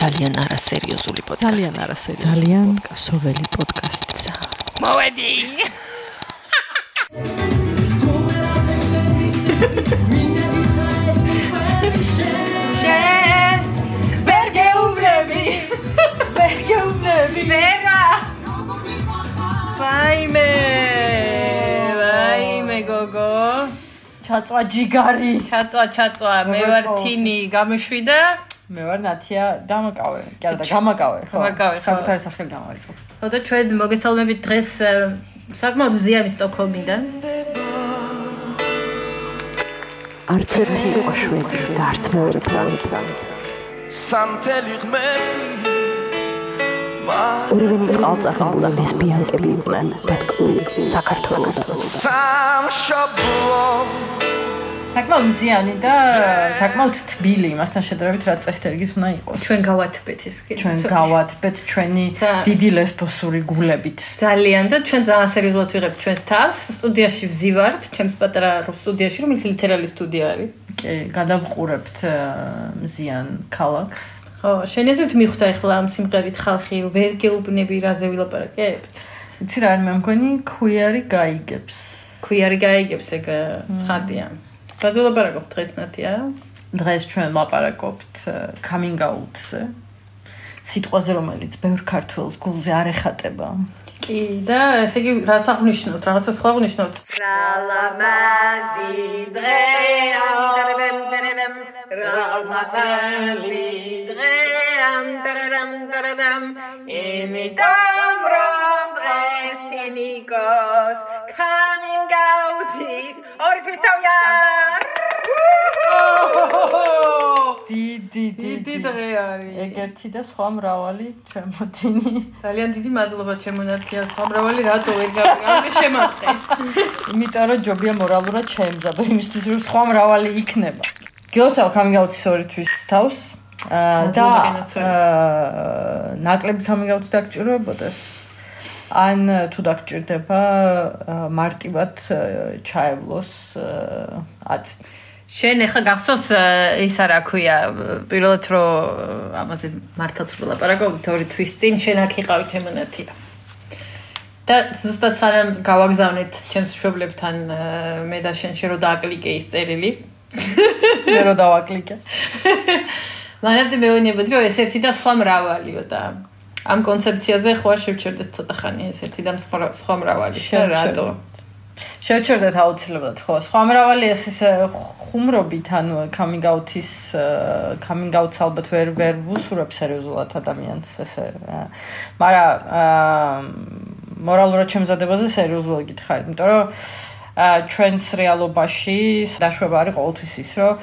ძალიან არასერიოზული პოდკასტი. ძალიან არასერიოზული. ძალიან სოველი პოდკასტი. მოვედი. შენ ვერ გეუბნები ვერ გეუბნები ვერა ვაიმე ჩაწვა ჯიგარი. ჩაწვა ჩაწვა მე ვარ თინი გამშვიდა მე ვარ ნათია დამაკავე. კი არა და გამაკავე, ხო? გამაკავე, ხო. საკუთარი სახელი გამოვიწყო. ხოდა ჩვენ მოგესალმებით დღეს საკმაოდ ზიანი სტოკჰოლმიდან არც ერთი იყო შვედი და არც მეორე ფრანგი. სანთელი ღმერთი ორივენი წყალწახებული ლესბიянკები იყვნენ და ტკბილი საქართველოსთან. სამშობლო საკმაოდ მზიანი და საკმაოდ თბილი იმასთან შედარებით რაც წესდერგის უნდა იყოს. ჩვენ გავათბეთ ეს კი ჩვენ გავათბეთ ჩვენი დიდი ლესბოსური გულებით. ძალიან და ჩვენ ძალიან სერიოზულად ვიღებთ ჩვენს თავს სტუდიაში ვზივართ ჩემს პატარა სტუდიაში რომელიც ლიტერალი სტუდია არის კი, გადავყურებთ მზიან ქალაქს. ხო შენ ეზრით მიხვდა ახლა ამ სიმღერით ხალხი ვერ გეუბნები რაზე ვილაპარაკებთ? იცი რა, მე მგონი ქუიარი გაიგებს. ქვიარი გაიგებს ეგ ცხადია. რაზე ვილაპარაკობთ დღეს ნათია? დღეს ჩვენ ლაპარაკობთ coming out-ზე. სიტყვაზე, რომელიც ბევრ ქართველს გულზე არ ეხატება. კი და ესე იგი რას აღნიშნოთ რაღაცა სხვა აღნიშნოთ რალამაზი დღე ამდერემ დერემ რალამაზი დღე ამდერემ დერემ იმიტომ რომ დღეს თინიკოს coming out-ის ორი თვის თავია. დიდი, დიდი დღე არის. ეგერთი და სხვა მრავალი ჩემოთინი. ძალიან დიდი მადლობა ჩემო ნათია. სხვა მრავალი რატო ვერ გავიგე შემატყე. იმიტომ რომ ჯობია მორალურად შეემზადო იმისთვის რომ სხვა მრავალი იქნება. გილოცავ coming out-ის ორითვის თავს. და ნაკლები coming out-ი დაგჭიროებოდეს. ან э, თუ დაგჭირდება э, მარტივად э, ჩაევლოს აწი. შენ ახლა გახსოვს ის არა ქვია. პირველად რო ამაზე მართლაც ვლაპარაკობთ ორი თვის წინ შენ აქ იყავი ჩემონათია და ზუსტად სანამ გავაგზავნეთ ჩემს მშობლებთან მე და შენ შე რო დააკლიკე ის წერილი. მე რო დავაკლიკე. მანამდე მეუბნებოდი რომ ეს ერთი და სხვა მრავალიო და ამ კონცეფციაზე ხო არ შევჩერდეთ ცოტა ხანი ეს ერთი და სხვა სხვა მრავალი და რატო? შევჩერდეთ აუცილებლად ხო. სხვა მრავალი ეს ისე ხუმრობით ანუ coming out-ის coming out-ს ალბათ ვერ ვერ ვუსურებ სერიოზულად ადამიანს ესე მაგრამ მორალურად შემზადებაზე სერიოზულად გითხარი იმიტომ რომ ჩვენს რეალობაში დაშვება არის ყოველთვის ის რომ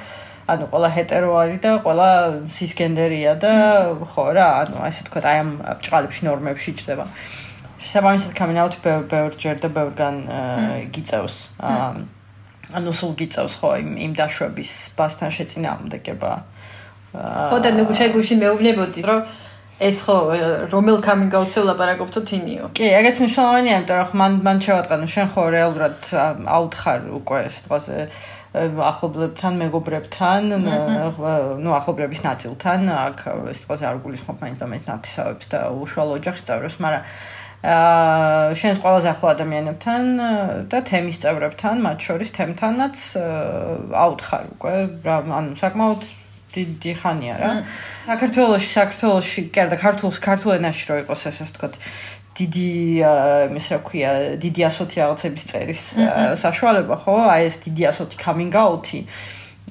ანუ ყველა ჰეტერო არის და ყველა სისგენდერია და ხო რა ანუ ასე თქვა აი ამ ბჭყალებში ნორმებში იჭდება. შესაბამისად coming out ბევრ ბევრჯერ და ბევრგან გიწევს ანუ სულ გიწევს ხო იმ იმ დაშვების ბასთან შეწინააღმდეგება ხო და ნუ შეგუშინ მეუბნებოდი რომ ეს ხო რომელ coming out-ზე ვლაპარაკობთო თინიო? კი, ეგეც მნიშვნელოვანია, იმიტომ რომ მან მან შევატყანო, შენ ხო რეალურად აუთხარ უკვე ეს დღეზე ახლობლებთან, მეგობრებთან, ნუ ახლობლების ნაწილთან, აქ დღეზე არ გულისხმობ მაინც და მეც ნათესავებს და უშუალო ოჯახის წევრებს, მაგრამ აა შენს ყველაზე ახლო ადამიანებთან და თემის წევრებთან, მათ შორის თემთანაც აუთხარ უკვე, ანუ საკმაოდ დიდი ხანია რა. საქართველოში, საქართველოში, კი არა ქართულს, ქართულ ენაში რო იყოს ეს ასე ვთქვათ, დიდი იმის რა ქვია, დიდი ასოთი რაღაცების წერის საშუალება, ხო? აი ეს დიდი ასოთი coming out-ი.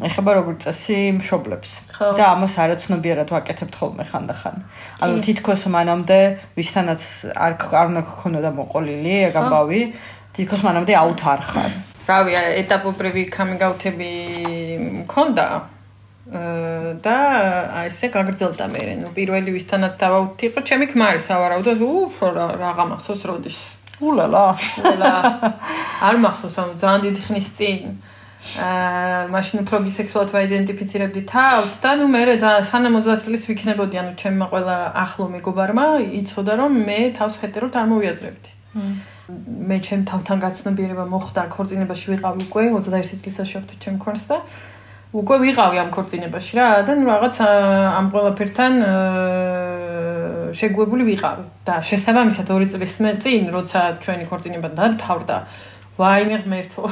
ეხება როგორც წესი მშობლებს. და ამას არაცნობიერად ვაკეთებთ ხოლმე ხანდახან. ანუ თითქოს მანამდე ვისთანაც არ არ უნდა გქონოდა მოყოლილი ეგ ამბავი, თითქოს მანამდე აუთარხარ. რავი ეტაპობრივი coming out-ები მქონდა და აი ესე გაგრძელდა მე. ნუ პირველი ვისთანაც დავაუთი იყო. ჩემი ქმარი სავარაუდოდ უფ რა რაღა მახსოვს როდის? ულალა. ყველა არ მახსოვს ანუ ძალიან დიდი ხნის წინ. აა მაშინ უფრო ბისექსუალად ვაიდენტიფიცირებდი თავს და ნუ მე სანამ 30 წლის ვიქნებოდი. ანუ ჩემმა ყველა ახლო მეგობარმა იცოდა რომ მე თავს ჰეტეროთ არ მოვიაზრებდი. მე ჩემ თავთან გაცნობიერება მოხდა ქორწინებაში ვიყავი უკვე 21 წლისაში ვთქვი ჩემ ქორს და უკვე ვიყავი ამ ქორწინებაში რა და ნუ რაღაც ამ ყველაფერთან შეგუებული ვიყავი. და შესაბამისად 2 წლის წინ როცა ჩვენი ქორწინება დათავრდა ვაიმე ღმერთო.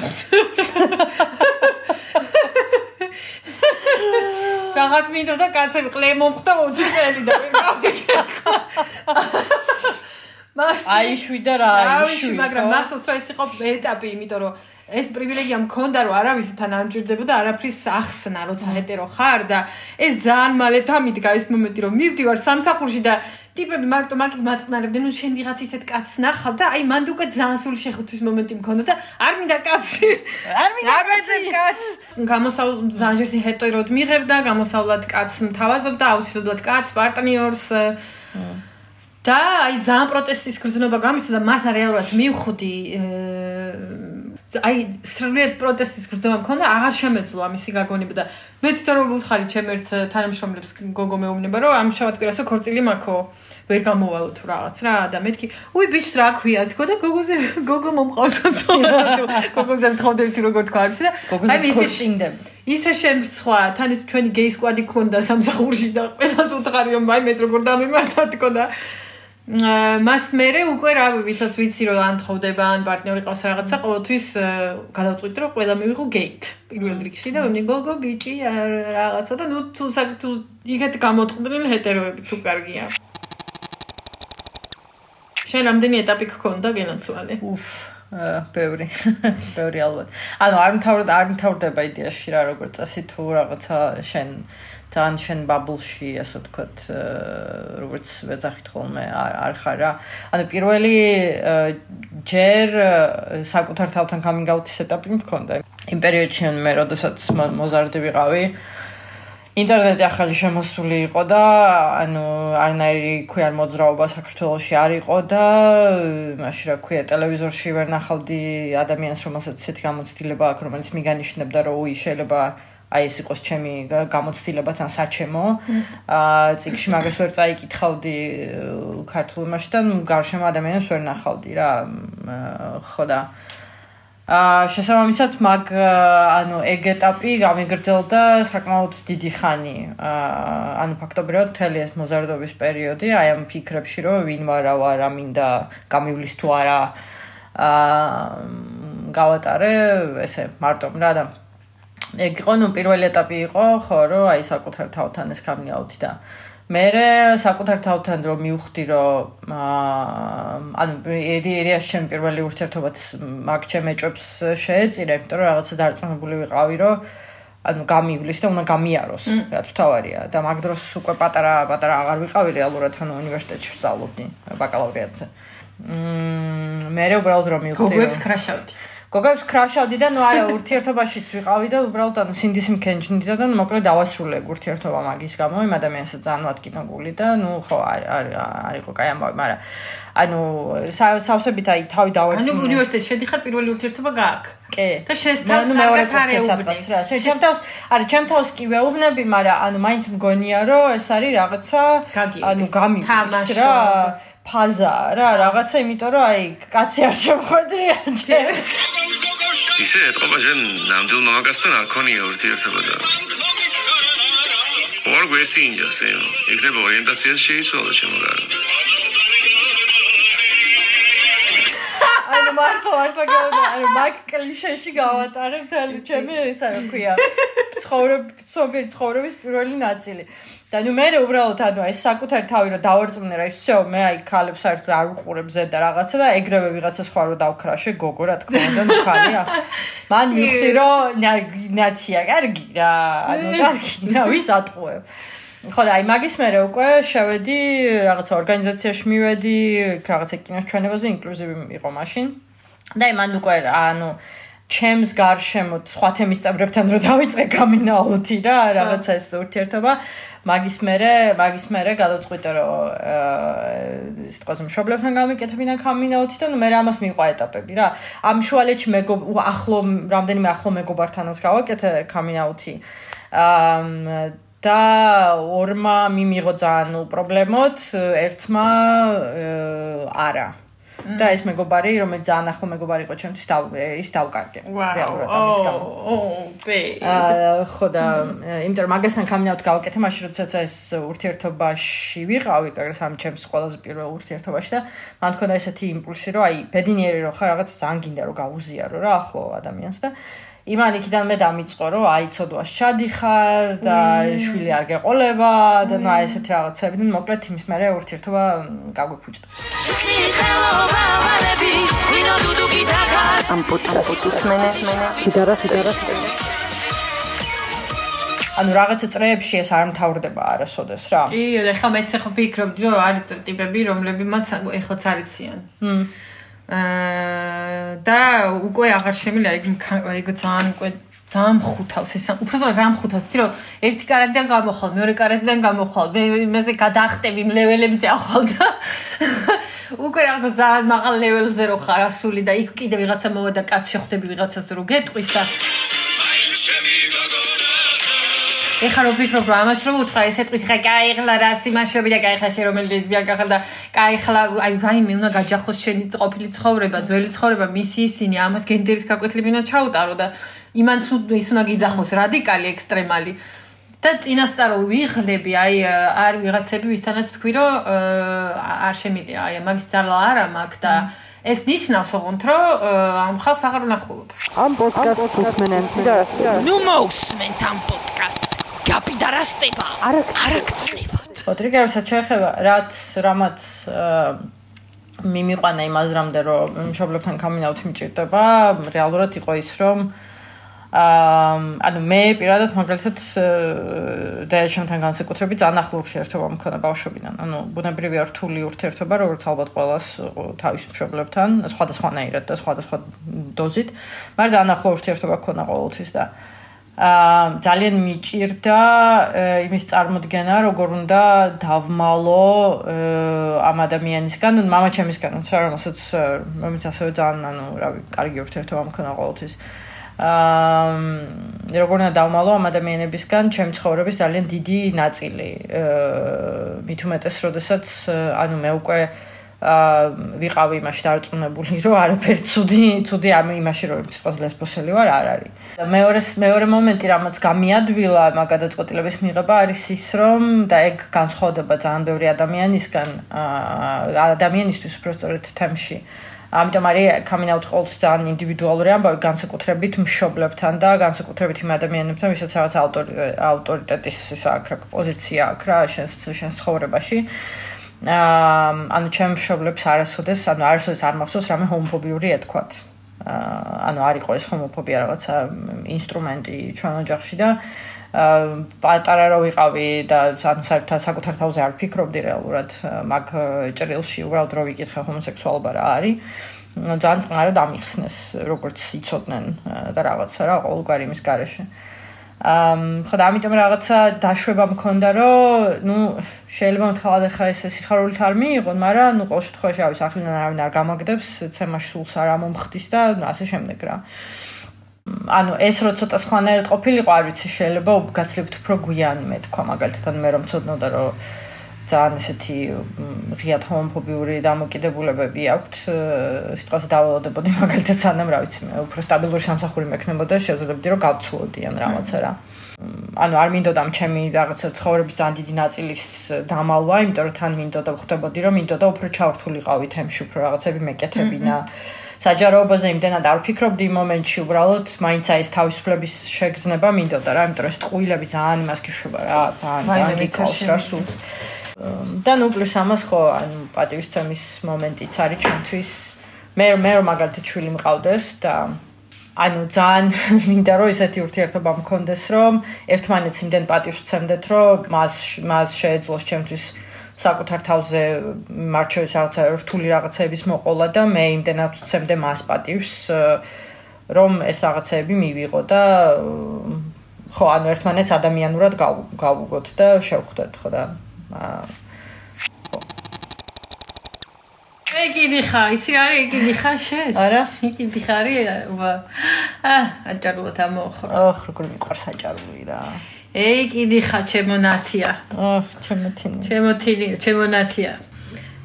რაღაც მინდო და კაცები ყლე მომხდა 20 წელი და ვერ მას აი შვიდა რა აი შვი მაგრამ მახსოვს რომ ეს იყო ეტაპი იმიტომ რომ ეს პრივილეგია მქონდა რომ არავისთან არ მჭირდება და არაფრის ახსნა როცა ჰეტერო ხარ და ეს ძალიან მალე დამიდგა ეს მომენტი რომ მივდივარ სამსახურში და ტიპები მარტო მაგით მაწნარებდნენ ნუ შენ ვიღაც ისეთ კაცს ნახავ და აი მანდ უკვე ძალიან სული შეხვთვის მომენტი მქონდა და არ მინდა კაცი არ მინდა არ მეძებ კაცს გამოსავ ზანჟერში ჰეტეროდ მიღებდა გამოსავლად კაცს მთავაზობდა აუცილებლად კაცს პარტნიორს და აი ძალიან პროტესტის გრძნობა გამისვა და მას რეალურად მივხვდი აი სრულიად პროტესტის გრძნობა მქონდა აღარ შემეძლო ამისი გაგონება და მე თვითონ რომ ვუხარი ჩემ ერთ თანამშრომლებს გოგო მეუბნება რომ ამ შავად კვირასო ქორწილი მაქო ვერ გამოვალო თუ რაღაც რა და მეთქი უი ბიჭს რა ქვია? თქო და გოგოზე გოგო მომყავსო თქო გოგოზე თხოვდები როგორ თქვა არის და აი ისე წინდები ისე შემცხვა თან ის ჩვენი გეი სკვადი ქონდა სამსახურში და ყველას უთხარი რომ აი მეც როგორ დამემართა თქო და მას მერე უკვე რა ვისაც ვიცი რომ ან თხოვდება ან პარტნიორი ყავს რაღაცა ყოველთვის აა, გადავწყვიტე რომ ყველა მივიღო გეით პირველ რიგში და მე გოგო ბიჭი რაღაცა და ნუ თუ საკ თუ იგეთ გამოწყდნენ ჰეტეროები თუ კარგია. შენ რამდენი ეტაპი გქონდა გენაცვალე? უფ აა, ბევრი ბევრი ალბათ. ანუ არ მთავრდა არ მთავრდება იდეაში რა როგორც წესი თუ რაღაცა შენ თან შენ ბაბლში ასე ვთქვათ როგორც ვეძახით ხოლმე არ არ ხარ რა ანუ პირველი ჯერ საკუთარ თავთან coming out-ის ეტაპი მქონდა იმ პერიოდში მე როდესაც მო- მოზარდი ვიყავი ინტერნეტი ახალი შემოსული იყო და ანუ არნაირი ქვია მოძრაობა საქართველოში არ იყო და მაშინ რა ქვია ტელევიზორში ვერ ნახავდი ადამიანს რომელსაც ისეთი გამოცდილება აქვს რომელიც მიგანიშნებდა რომ უი შეიძლება აი ეს იყოს ჩემი გამოცდილებაც ან საჩემო. აა ციკში მაგას ვერ წაიკითხავდი ქართულ იმაში და ნუ გარშემო ადამიანებს ვერ ნახავდი რა ხო და. აა შესაბამისად მაგ ანუ ეგ ეტაპი გამიგრძელდა საკმაოდ დიდი ხანი. აა ანუ ფაქტობრივად მთელი ეს მოზარდობის პერიოდი აი ამ ფიქრებში რომ ვინ ვარ რა ვარ რა მინდა გამივლის თუ არა აა გავატარე ესე მარტო რა და ეგ იყო ნუ პირველი ეტაპი იყო ხო რომ აი საკუთარ თავთან ეს out და მე საკუთარ თავთან რომ მივხვდი რომ ანუ ერიაში ჩემი პირველი ურთიერთობაც მაგ ჩემ ეჭვებს შეეწირა იმიტომ რომ რაღაცა დარწმუნებული ვიყავი რომ ანუ გამივლის და უნდა გამიაროს რა თუ თავარია. და მაგ დროს უკვე პატარა პატარა აღარ ვიყავი რეალურად ანუ უნივერსიტეტში ვსწავლობდი ბაკალავრიატზე. მმ მე უბრალოდ რომ მივხვდი გოგოებს ქრაშავდი გოგოებს ქრაშავდი და ნუ არა ურთიერთობაშიც ვიყავი და უბრალოდ ანუ სინდის მქენჩნდი და ნუ მოკლედ დავასრულე ურთიერთობა მაგის გამო. იმ ადამიანსაც ძალიან ვადგინო გული და ნუ ხო არ არ არ იყო კაი ამბავი მაგრამ ანუ სა- სავსებით აი თავი ანუ დავარწმუნე უნივერსიტეტში შედიხარ პირველი ურთიერთობა გააქვს. კი. და შენს თავს ნუ მეორე კარგად არ კურსზე ეუბნი. სადღაც რა. შენ ჩემ თავს არა ჩემ თავს კი ვეუბნები მაგრამ ანუ მაინც მგონია რომ ეს არის რაღაცა ანუ თამაშობ. რა ფაზა რა რაღაცა იმიტომ რომ აი კაცი არ შემხვედრია ჯერ ისე ეთყობა შენ ნამდვილ მამაკაცთან არ ქონია ურთიერთობა და ორ გვესინჯას ემ იქნება ორიენტაციას შეიცვალა ჩემო გარო ანუ მარტო მარტო გავდა ანუ მაგ კლიშეში გავატარე მთელი ჩემი ისა რა ქვია. ცხოვრების ცნობილი ცხოვრების პირველი ნაწილი და ნუ მე უბრალოდ ანუ აი საკუთარი თავი რომ დავარწმუნე რა ისე მე აი ქალებს საერთოდ არ უყურებ ზედა რაღაცა და ეგრევე ვიღაცა სხვა რო დავქრაშე გოგო რა თქმა უნდა ნუ ხალია მან მივხვდი რომ ნა- ნაცია კარგი რა ანუ კარგი რა ვის ატყუებ. ხო და აი მაგის მერე უკვე შევედი რაღაცა ორგანიზაციაში მივედი რაღაცა კინოს ჩვენებაზე ინკლუზივი იყო მაშინ. და აი მან უკვე ანუ ჩემს გარშემო სხვა თემის წევრებთან რო დავიწყე გამინაუთი რა რაღაცა ეს ურთიერთობა. მაგის მერე მაგის მერე გადავწყვიტე რომ აა, თქოს მშობლებთან გამიკეთებინა გამინაუთი და ნუ მე ამას მიყვა ეტაპები რა. ამ შუალედში მეგო ახლო რამდენიმე ახლო მეგობართანაც გავაკეთე გამინაუთი აა და ორმა მიმიღო ძალიან ნუ პრობლემოთ ერთმა აა, არა და ეს მეგობარი რომელიც ძალიან ახლო მეგობარი იყო ჩემთვის ის დავკარგე. რეალურად ამის გამო. ო, ბე. აა ხო და იმიტომ რომ მაგასთან კამინაუტ გავაკეთე მაშინ როდესაც ეს ურთიერთობაში ვიყავი, კაგრას ამ ჩემს ყველაზე პირველ ურთიერთობაში და მან თქონდა ესეთი იმპულსი, რომ აი ბედნიერი რო ხარ, რაღაც ძალიან გინდა რომ გაუზიარო რა ახლო ადამიანს და იმან იქიდან მე დამიწყო რომ აი ცოდვას ჩადიხარ და შვილი არ გეყოლება და ნუ აი ესეთი რაღაცები და მოკლედ იმის მერე ურთიერთობა გაგვიფუჭდა. ამ პოდკასტს უსმენე გიტარა გიტარა ანუ რაღაცა წრეებში ეს არ მთავრდება არასოდეს რა. კი, ხა მეც ახლა ფიქრობდი რომ არის ტიპები, რომლებიც ეხლაც არიციან. მ და უკვე აღარ შემიძლია იქ იქ ძალიან უკვე ძალიან ხუთავს ეს უბრალოდ რა მხუთავს იცი რომ ერთი კარადიდან გამოხვალ მეორე კარადიდან გამოხვალ მე იმაზე გადახტები ლეველებზე ახვალ და უკვე რაღაცა ძალიან მაღალ ლეველზე რო ხარ ასული და იქ კიდე ვიღაცა მოვა და კაც შეხვდები ვიღაცას რო გეტყვის და ეხლა რო ფიქრობ რომ ამას რო უთხრა ესე ტყვის ხა კაი ხლა რა სიმაშობი და კაი ხა შე რომელი ლესბიან გახარ და კაი ხლა აი ვაი მე უნდა გაჯახოს შენი ყოფილი ცხოვრება ძველი ცხოვრება მისი ისინი ამას გენდერის გაკვეთილებინა ჩაუტარო და იმან ის უნდა გიძახოს რადიკალი ექსტრემალი. და წინასწარო ვიხლები აი არ ვიღაცები ვისთანაც თქვი რომ არ შემილია. აი მაგის ძალა არა მაქვს და ეს ნიშნავს ოღონდ რომ ამ ხალხს აღარ ვნახულობ ამ პოდკასტს უსმენენ ნუ მოусმენთ ამ პოდკასტს გაპიდარასტება არაქცნება ხო ტრიგერსაც შეეხება რაც რამაც მიმიყვანა იმ აზრამდე რომ მშობლებთან კამინაუთი მიჭირდება რეალურად იყო ის რომ აა ანუ მე პირადად მაგალითად დაეშემთან განსაკუთრებით ძალიან ახლო ურთიერთობა მქონდა ბავშვობიდან. ანუ ბუნებრივია რთული ურთიერთობა, როგორც ალბათ ყოველას თავის მშობლებთან, სხვადასხვანაირად და სხვადასხვა დოზით, მაგრამ ძალიან ახლო ურთიერთობა მქონდა ყოველთვის და აა ძალიან მიჭირდა იმის წარმოქმნა, როგორ უნდა დავმალო ამ ადამიანისგან, ანუ მამაჩემისგანაც რა, რომელსაც მომიც ასევე ძალიან ანუ რავი, კარგი ურთიერთობა მქონდა ყოველთვის. აა როგორ უნდა დავმალო ამ ადამიანებისგან ჩემ ცხოვრების ძალიან დიდი ნაწილი. აა მით უმეტეს, როდესაც ანუ მე უკვე აა ვიყავი იმაში დარწმუნებული, რომ არაფერი ცუდი, ცუდი ამ იმაში რომ სიტყვას ლესბოსელი ვარ, არ არის. მეორე მეორე მომენტი, რამაც გამიადვილა მაგ გადაწყვეტილების მიღება არის ის, რომ და ეგ განსხვავდება ძალიან ბევრი ადამიანისგან, ადამიანისთვის უბრალოდ თემში. ამიტომ არის coming out ყოველთვის ძალიან ინდივიდუალური ამბავი განსაკუთრებით მშობლებთან და განსაკუთრებით იმ ადამიანებთან, ვისაც რაღაც ავტორიტეტის ის აქვს რა პოზიცია აქვს რა შენს შენს ცხოვრებაში. აა ანუ ჩემ მშობლებს არასოდეს, ანუ არასოდეს არ მახსოვს რამე ჰომოფობიური ეთქვათ. აა ანუ არ იყო ეს ჰომოფობია რაღაცა ინსტრუმენტი ჩვენ ოჯახში და პატარა რო ვიყავი და ანუ საერთოდ საკუთარ თავზე არ ფიქრობდი რეალურად მაგ ჭრილში უბრალოდ რო ვიკითხე ჰომოსექსუალობა რა არის ძალიან წყნარად ამიხსნეს როგორც იცოდნენ და რაღაცა რა ყოველგვარი იმის garaშე ამ ხოდა ამიტომ რაღაცა დაშვება მქონდა რომ ნუ შეიძლება მთლად ახლა ეს სიხარულით არ მიიღონ მაგრამ ნუ ყოველ შემთხვევაში არის ახლიდან არავინ არ გამაგდებს ცემაში სულს არ ამომხდის და ასე შემდეგ რა. ანუ ეს რო ცოტა სხვანაირად ყოფილიყო, არ ვიცი, შეიძლება გაცლებთ უფრო გვიანი მე თქვა მაგალითად, მე რომ ცოდნოდა რომ ძალიან ესეთი ღიად ჰომოფობიური დამოკიდებულებები აქვთ, სიტყვაზე დაველოდებოდი მაგალითად სანამ რა ვიცი, მე უფრო სტაბილური სამსახური მექნებოდა, შევძლებდი რომ გავცლოდიან რაღაცა რა. ანუ არ მინდოდა ჩემი რაღაცა ცხოვრების ძალიან დიდი ნაწილის დამალვა, იმიტომ რომ თან მინდოდა ხვდებოდი რომ მინდოდა უფრო ჩავრთულიყავი თემში, უფრო რაღაცები მეკეთებინა. საჯაროობაზე იმდენად არ ვფიქრობდი იმ მომენტში უბრალოდ მაინც აი ეს თავისუფლების შეგრძნება მინდოდა რა იმიტომ რომ ეს ტყუილები ძალიან იმას გიშვება რა ძალიან ძალიან გიქოს რა სულ და ნუ პლუს ამას ხო ანუ პატივისცემის მომენტიც არის ჩვენთვის მე მე მაგალითად შვილი მყავდეს და ანუ ძალიან მინდა რომ ესეთი ურთიერთობა მქონდეს რომ ერთმანეთს იმდენ პატივს ვცემდეთ რომ მას მას შეეძლოს ჩემთვის საკუთარ თავზე მარჩევის რაღაცა რთული რაღაცების მოყოლა და მე იმდენად ვცემდე მას პატივს რომ ეს რაღაცები მივიღო და ხო ანუ ერთმანეთს ადამიანურად გავუგოთ და შევხვდეთ ხო და ეგიდი ხა, იცი რა ეგიდი ხა შენ? არა, ეგიდი ხარი, აა, აჭარულად ამოხრო. ოხ, როგორ მიყვარს აჭარული რა. ეი, კიდი ხა ჩემო ნათია. ოხ, ჩემო თინი. ჩემო თინი, ჩემო ნათია.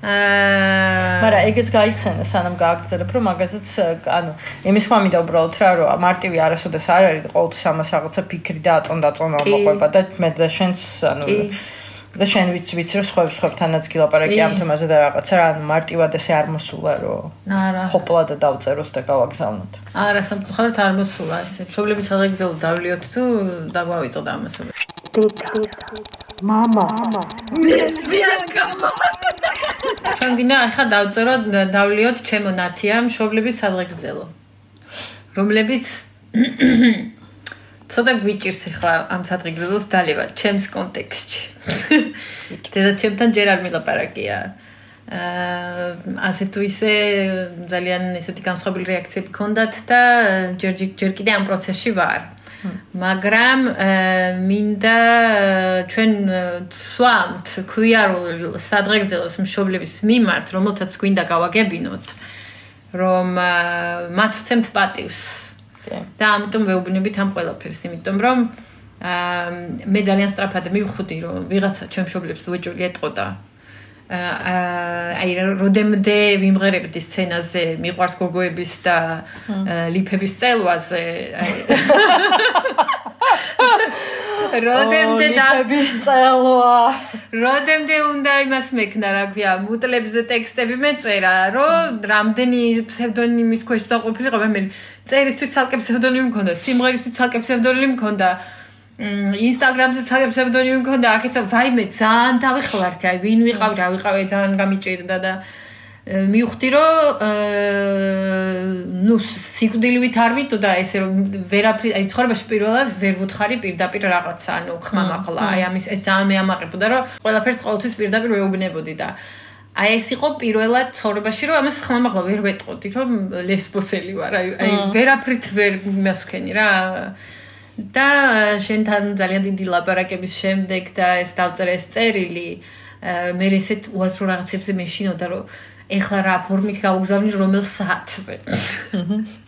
აა მაგრამ ეგეც გაიხსენა სანამ გააგრძელებ რომ მაგაზეც ანუ იმის ხმამიდა უბრალოდ რა რომ მარტივი არასოდეს არ არის ყოველთვის ამას რაღაცა ფიქრი და აწონ დაწონა კი. მოყვება და მე და შენც ანუ. და შენ ვიცი ვიცი რომ სხვებს სხვებთანაც გილაპარაკი კი. ამ თემაზე და რაღაცა რა ანუ მარტივად ესე არ მოსულა რომ არა ხოპლა და დავწეროს და გავაგზავნოთ არა სამწუხაროდ არ მოსულა ესე მშობლები სადღეგრძელო დავლიოთ თუ დაგვავიწყდა ამას мама ჩვენ გინდა ახლა დავწეროთ დავლიოთ ჩემო ნათია მშობლების სადღეგრძელო რომლებიც ცოტა გვიჭირს ახლა ამ სადღეგრძელოს დალევა ჩემს კონტექსტში. და ჩემთან ჯერ არ მილაპარაკია. აა ასე თუ ისე ძალიან ესეთი განსხვავებული რეაქციები ქონდათ და ჯერ ჯერ კიდე ამ პროცესში ვარ. მაგრამ აა, მინდა აა, ჩვენ აა, ვსვამთ ქვიარულ სადღეგრძელოს მშობლების მიმართ, რომელთაც გვინდა გავაგებინოთ, რომ აა, მათ ვცემთ პატივს. კი. და ამიტომ ვეუბნებით ამ ყველაფერს, იმიტომ რომ აა მე ძალიან სწრაფად მივხვდი, რომ ვიღაცა ჩემ მშობლებს უეჭველი ეტყოდა. აა აი როდემდე ვიმღერებდი სცენაზე მიყვარს გოგოების და ლიფების წელვაზე აი როდემდე და ოლიფების წელვა როდემდე უნდა იმას მექნა, რა ქვია, მუტლებზე ტექსტები მეწერა, რომ რამდენი ფსევდონიმის ქვეშ დაყოფილიყო, მე წერისთვის ცალკე ფსევდონიმი მქონდა, სიმღერისთვის ცალკე ფსევდონიმი მქონდა. ინსტაგრამზე ცალკე ფსევდონიმი მქონდა, აქეცა ვაიმე ძალიან დავიხლართი, აი ვინ ვიყავი, რა ვიყავი, ძალიან გამიჭირდა და მივხვდი რომ აა ნუ სიკვდილივით არ ვიტყოდა ესე რომ ვერაფრი აი ცხოვრებაში პირველად ვერ ვუთხარი პირდაპირ რაღაცა ანუ ხმამაღლა აი ამის ეს ძალიან მეამაყებოდა რომ ყველაფერს ყოველთვის პირდაპირ ვეუბნებოდი და აი ეს იყო პირველად ცხოვრებაში რომ ამას ხმამაღლა ვერ ვეტყოდი რომ ლესბოსელი ვარ. აი აი ვერაფრით ვერ მასქენი რა. და შენთან ძალიან დიდი ლაპარაკების შემდეგ და ეს დავწერე ეს წერილი მე ესეთ უაზრო რაღაცებზე მეშინოდა რომ ეხლა რა ფორმით გავგზავნი რომელ საათზე?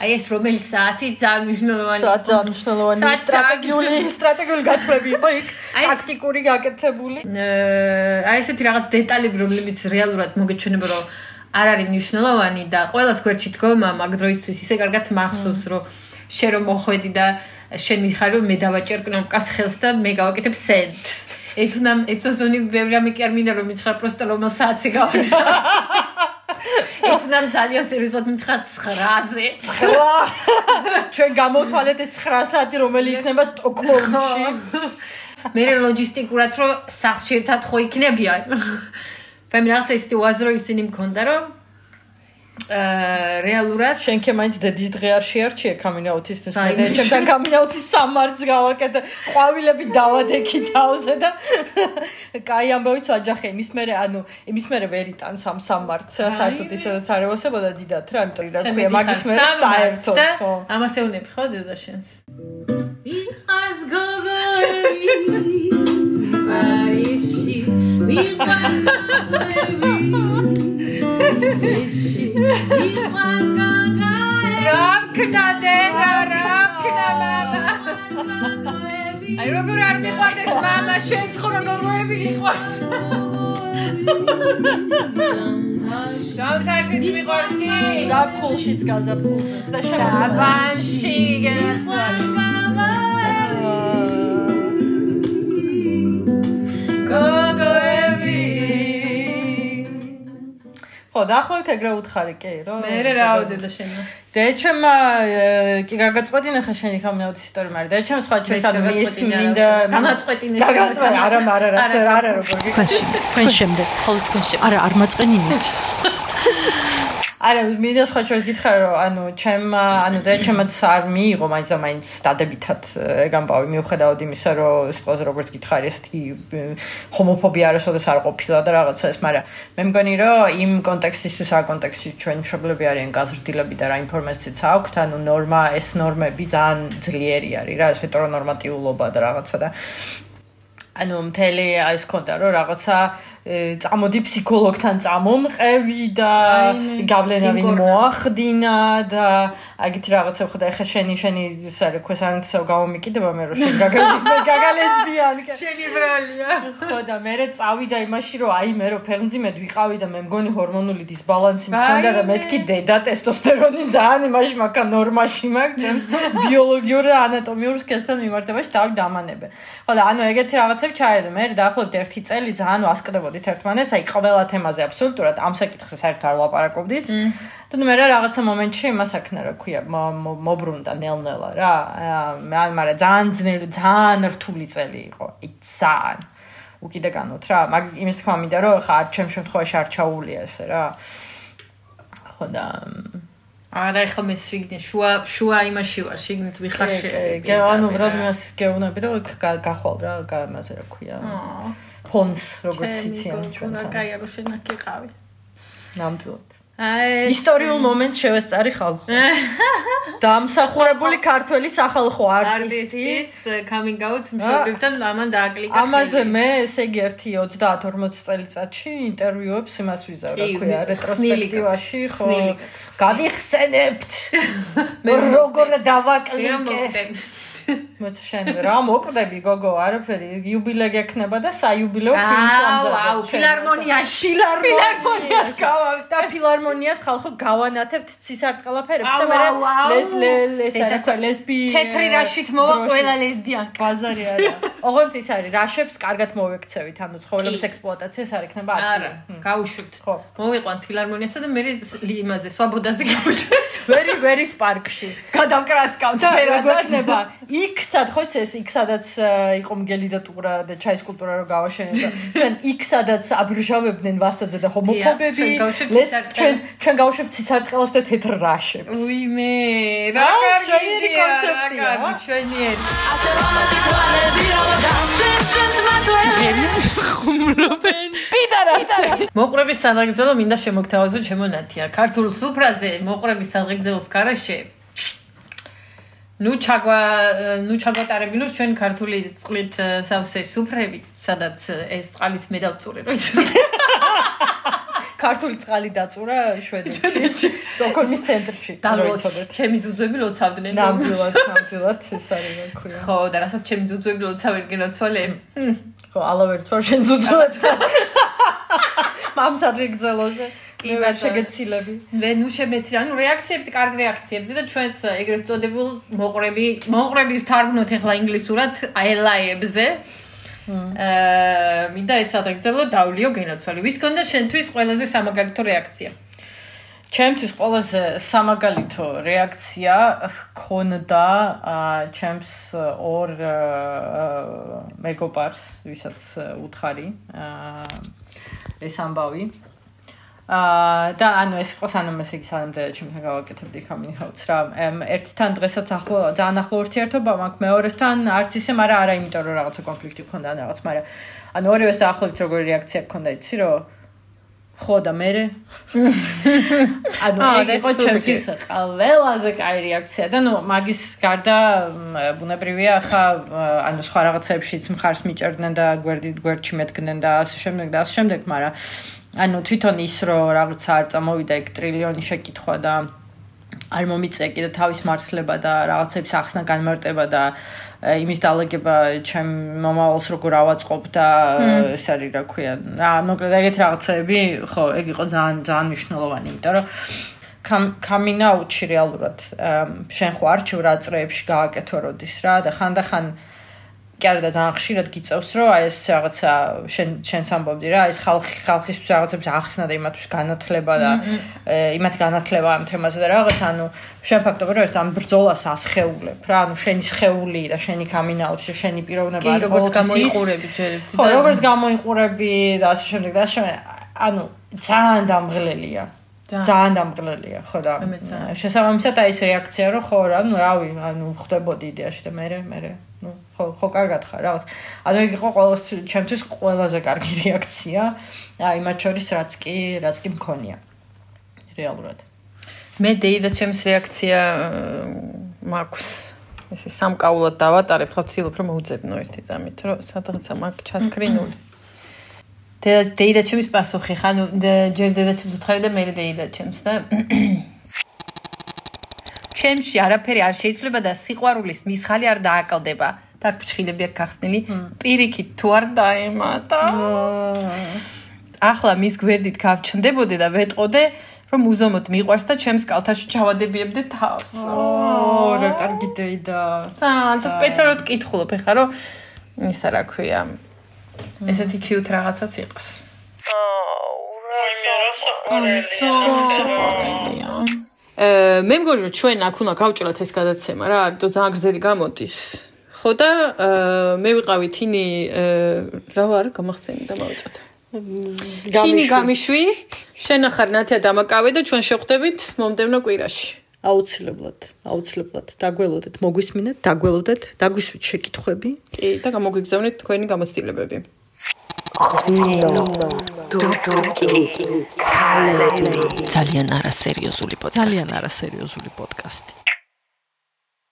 აი ეს რომელი საათი ძალიან მნიშვნელოვანი საათ ძალიან მნიშვნელოვანი საათ სტრატეგიული სტრატეგიული გათვლები იყო იქ ტაქტიკური გაკეთებული. აი ესეთი რაღაც დეტალები რომლებიც რეალურად მოგეჩვენება რომ არ არის მნიშვნელოვანი და ყოველას გვერდში დგომა მაგ დროისთვის ისე კარგად მახსოვს რომ შენ რომ მოხვედი და შენ მიხარ რომ მე დავაჭერ კნოპკას ხელს და მე გავაკეთებ send ეს უნდა ეცოზონი ბევრი რამე კი არ მინდა რომ მითხრა პროსტო რომ საათი გავაგზავნე ეს უნდა ძალიან სერიოზულად მითხრა 9-ზე ვა ჩვენ გამოვთვალეთ ეს 9 საათი რომელი იქნება სტოკჰოლმში. მე ლოჯისტიკურად რომ სახში ერთად ხო იქნებიან. მე რაღაცა ისეთი უაზრო ისინი მქონდა რომ რეალურად შენკე მაინც დედის დღე არ შეარჩიე კამინაუთის აი, მე ჩემთან კამინაუთის სამარც გავაკეთე ყვავილები დავადექი თავზე და კაი ამბავიც ვაჯახე იმის მერე ანუ იმის მერე ვერ იტანს ამ სამარც საერთოდ ისედაც არ ევასებოდა დიდათ რა იმიტომ რა ქვია მაგის მერე საერთოდ ხო. ამას ეუნები ხო დედა შენს? იყავს გოგოები პარიზში ვიყავს პარიზში ვიყავს გოგოები რა ქნა დედა რა ქნა მამა აი როგორ არ მიყვარდეს მამა შენ ცხრო გოგოები იყვარს სამთაშიც მიყვარს კი. ზაფხულშიც გაზაფხულზეც და საბანში გეცა ხო დაახლოებით ეგრე უთხარი კი რომ მე რა აუდე შენ დეჩემა კი გაგაწყვეტინა ხა შენი კამინაუთის ისტორია მაგრამ დეჩემ სხვა ჩვენს ანუ ის გაგაწყვეტინა, მინდა გამაწყვეტინე გაგაწყვეტინა თამა. არა არა რა არა, როგორ შემდეგ თქვენ შემდეგ ხოლო თქვენ შემდეგ არა არ მაწყენინეთ არა მინდა სხვა ჩვენს გითხრა რომ ანუ ჩემ ანუ დეჩემაც არ მიიღო მაინც და მაინც დადებითად ეგ ამბავი მიუხედავად იმისა რომ სიტყვაზე როგორც გითხარი ესეთი ჰომოფობია არასოდეს არ ყოფილა და რაღაცა ეს მაგრამ მე მგონი რომ იმ კონტექსტისთვის რა კონტექსტში ჩვენ მშობლები არიან გაზრდილები და რა ინფორმაციაც აქვთ ანუ ნორმა ეს ნორმები ძალიან ძლიერი არის რა ჰეტერონორმატიულობა და რაღაცა და ანუ მთელი ეს კონტა რომ რაღაცა წამოდი ფსიქოლოგთან წამომყევი და გავლენავინ დინგორნა. მოახდინა და აგით რაღაცა ხო და ეხა შენი შენი ის არის ქვეს არ თქო გამომიკიდება მე რომ შენ გაგალი გაგალესბიანკა შენი ბრალია. ხო და მე წავიდა იმაში რომ აი მე რომ ფეხმძიმედ ვიყავი და მე მგონი ჰორმონული დისბალანსი მქონდა და მეთქი დედა ტესტოსტერონი ძალიან იმაში მაგა ნორმაში მაქვს ჩემს ბიოლოგიურ და ანატომიურ სქესთან მიმართებაში დავი დამანებე ხო და ანუ ეგეთი რაღაცები ჩაერდა მე დაახლოებით ერთი წელი ძალიან ვასკდებოდით ერთმანეთს. აი ყველა თემაზე აბსოლუტურად ამ საკითხზე საერთოდ არ ვლაპარაკობდით. და მე რა რაღაცა მომენტში იმას აქნა რა ქვია მო- მო- მობრუნდა ნელ-ნელა რა. აა, მე მაგრამ ძალიან ძნელი ძალიან რთული წელი იყო. აი ძალიან. უკიდაგანოთ რა. მაგ იმის თქმა მინდა რომ ხა ჩემ შემთხვევაში არ ჩაულია ესე რა. ხო და არა ახლა მე შიგნი შუა შუა იმაში ვარ შიგნით ვიხარში. გე ანუ ბრალ იმას გეუბნები რომ გა- გახვალ რა გამაზე რა ქვია ფონს როგორც იციან ჩვენ ჩვენთან კაია რომ შენ აქ იყავი. ნამდვილად ისტორიულ მომენტს შევესწარი ხალხო. დამსახურებული ქართველი სახალხო არტისტი. არტისტის coming out მშობლებთან ამან დააკლიკა. ამაზე მე ესე იგი ერთი 30-40 წელიწადში ინტერვიუებს იმას ვიზავ რა ქვია რეტროსპექტივაში ხო გავიხსენებთ. მე როგორ მე დავაკლიკე მოვიდე. მოც შენ რა მოკვდები გოგო არაფერი იუბილე გექნება და საიუბილეო ფილმს აუ, ვამზადებ აუ, ჩემს. ფილარმონიაში. ფილარმონიაში ფილარმონიას გავავს. და ფილარმონიას ხალხო გავანათებთ ცისარტყელაფერებს და მე ლეს ლეს ეს არის ლესბი თეთრი რაშით მოვა ყველა ლესბიანკა. ბაზარი არა. ოღონდ ის არის რაშებს კარგად მოვექცევით, ანუ ცხოვრების ექსპლუატაციას არ იქნება არა, გაუშვით. ხო. მოვიყვან ფილარმონიასა და მე იმაზე სვაბოდაზე გავუშვით. ვერი ვერის პარკში. გადავკრასკავთ და ფერად. როგორ იქნება? იქ სად ხო იცი ეს იქ სადაც იყო მგელი და ტურა და ჩაის კულტურა რო გავაშენეთ და ჩვენ იქ სადაც აბრჟავებდნენ ვასაძე და ჰომოფობები ჩვენ ჩვენ ჩვენ გავუშვებთ ცისარტყელს და თეთრ რაშებს. უიმე, რა რა, კარგი შვენიერი იდეა, რა კონცეფტია, კარგი, რა? შვენიერი. მოყრების სადღეგრძელო მინდა შემოგთავაზო ჩემო ნათია. ქართულ სუფრაზე მოყრების სადღეგრძელოს გარაშე ნუ ჩაგვა ნუ ჩაგვატარებინოს ჩვენ ქართული წყლით სავსე სუფრები, სადაც ეს წყალიც მე დავწურე, რო იცი. ქართული წყალი დაწურა შვედეთში, სტოკჰოლმის ცენტრში. და რო ლოც იცოდეთ. ჩემი ძუძვები ლოცავდნენ. ნამდვილად, ნამდვილად ეს არის რა ქვია. ხო, და რასაც ჩემი ძუძვები ლოცავენ გენოცვალე. ხო, ალავერც ვარ შენ ზუძულებთ. მამსადრე გძელოზე. კი, ბატონო. შეგეცილები. მე ნუ შემეცი, ანუ რეაქციებს, კარგ რეაქციებს და ჩვენს ეგრეთ წოდებულ მოყრები, მოყრების თარგმნოთ ახლა ინგლისურად ელაებზე. აა, მინდა ეს ადაგძელო დავლიო გენოცვალი. ვის კონდა შენთვის ყველაზე სამაგალითო რეაქცია? ჩემთვის ყველაზე სამაგალითო რეაქცია ჰქონდა ჩემს ორ მეგობარს, ვისაც უთხარი ეს ამბავი. აა და ანუ ეს ყოს ანუ მე ისე სანამდე ჩემთან გავაკეთებდი ხამინაუც რა. ერთთან დღესაც ახლო ძალიან ახლო ურთიერთობა მაქვს მეორესთან არც ისე მაგრამ არა იმიტომ რომ რაღაცა კონფლიქტი გქონდა ან რაღაც მაგრამ ანუ ორივეს დაახლოებით როგორი რეაქცია გქონდა იცი რომ ხო და მე ანუ ეგ იყო ჩემთვის ყველაზე კაი რეაქცია და ნუ მაგის გარდა ბუნებრივია ხა ანუ სხვა რაღაცებშიც მხარს მიჭერდნენ და გვერდით გვერდში მედგნენ და ასე შემდეგ და ასე შემდეგ მაგრამ ანუ თვითონ ის რომ რაღაცა არ წამოვიდა ეგ ტრილიონი შეკითხვა და არ მომიწე კიდე თავის მართლება და რაღაცების ახსნა განმარტება და იმის დაალაგება ჩემ მომავალს როგორ ავაწყობ და ეს არის რა ქვია რა მოკლედ ეგეთ რაღაცები ხო ეგ იყო ძალიან ძალიან მნიშვნელოვანი იმიტომ რომ coming out-ში რეალურად შენ ხო არჩევ რა წრეებში გააკეთო როდის რა და ხანდახან კი არა და ძალიან ხშირად გიწევს რომ აი ეს რაღაცა შენ შენც ამბობდი რა ეს ხალხი ხალხის რაღაცებს ახსნა და იმათვის განათლება და იმათ განათლება ამ თემაზე და რაღაც ანუ შენ ფაქტობრივად ეს ამ ბრძოლას ასხეულებ რა ანუ შენი სხეული და შენი კამინაუთი შენი პიროვნება არის როგორც გამოიყურები ჯერ ერთი ხო და- როგორც გამოიყურები და ასე შემდეგ და ასე ანუ ძალიან დამღლელია ძალიან. დამღლელია ხო და შესაბამისად აი ეს რეაქცია რომ ხო რა ნუ რავი ანუ ხდებოდი იდეაში და მე მე ხო ხო კარგად ხარ რაღაც. ანუ ეგ იყო ყოველთვის ჩემთვის ყველაზე კარგი რეაქცია. აი მათ შორის რაც კი რაც კი მქონია რეალურად. მე დეი და ჩემს რეაქცია მაქვს. ესე სამკაულად დავატარებ, ხო ვცდილობ რომ მოუძებნო ერთი წამით, რომ სადღაცა მაგ ჩასკრინული. დედა დეიდაჩემის პასუხი ხან ჯერ დედაჩემს უთხარი და მე დეიდაჩემს და ჩემში არაფერი არ შეიძლება და სიყვარულის მისხალი არ დააკლდება და ფრთხილები აქვს გახსნილი პირიქით თუ არ დაემატა ახლა მის გვერდით გავჩნდებოდე და ვეტყოდე რომ უზომოდ მიყვარს და ჩემს კალთაში ჩავადებიებდე თავს. ო, რა კარგი დეიდა. ძალიან და სპეციალურად კითხულობ ხა რომ ისა რა ქვია. ესეთი კიუტ რაღაცაც იყოს. აა მე მგონი რომ ჩვენ აქ უნდა გავჭრათ ეს გადაცემა რა, იმიტომ ძალიან გრძელი გამოდის. ხო და მე ვიყავი თინი რა ვარ გამახსენი და მოვიწათ. თინი გამიშვი, შენ ახარ ნათია დამაკავე და ჩვენ შევხვდებით მომდევნო კვირაში. აუცილებლად, აუცილებლად დაგველოდეთ, მოგვისმინეთ, დაგველოდეთ, დაგვისვით შეკითხვები. კი, და გამოგიგზავნეთ თქვენი გამოცდილებები. ძალიან არასერიოზული პოდკასტი. ძალიან არასერიოზული პოდკასტი.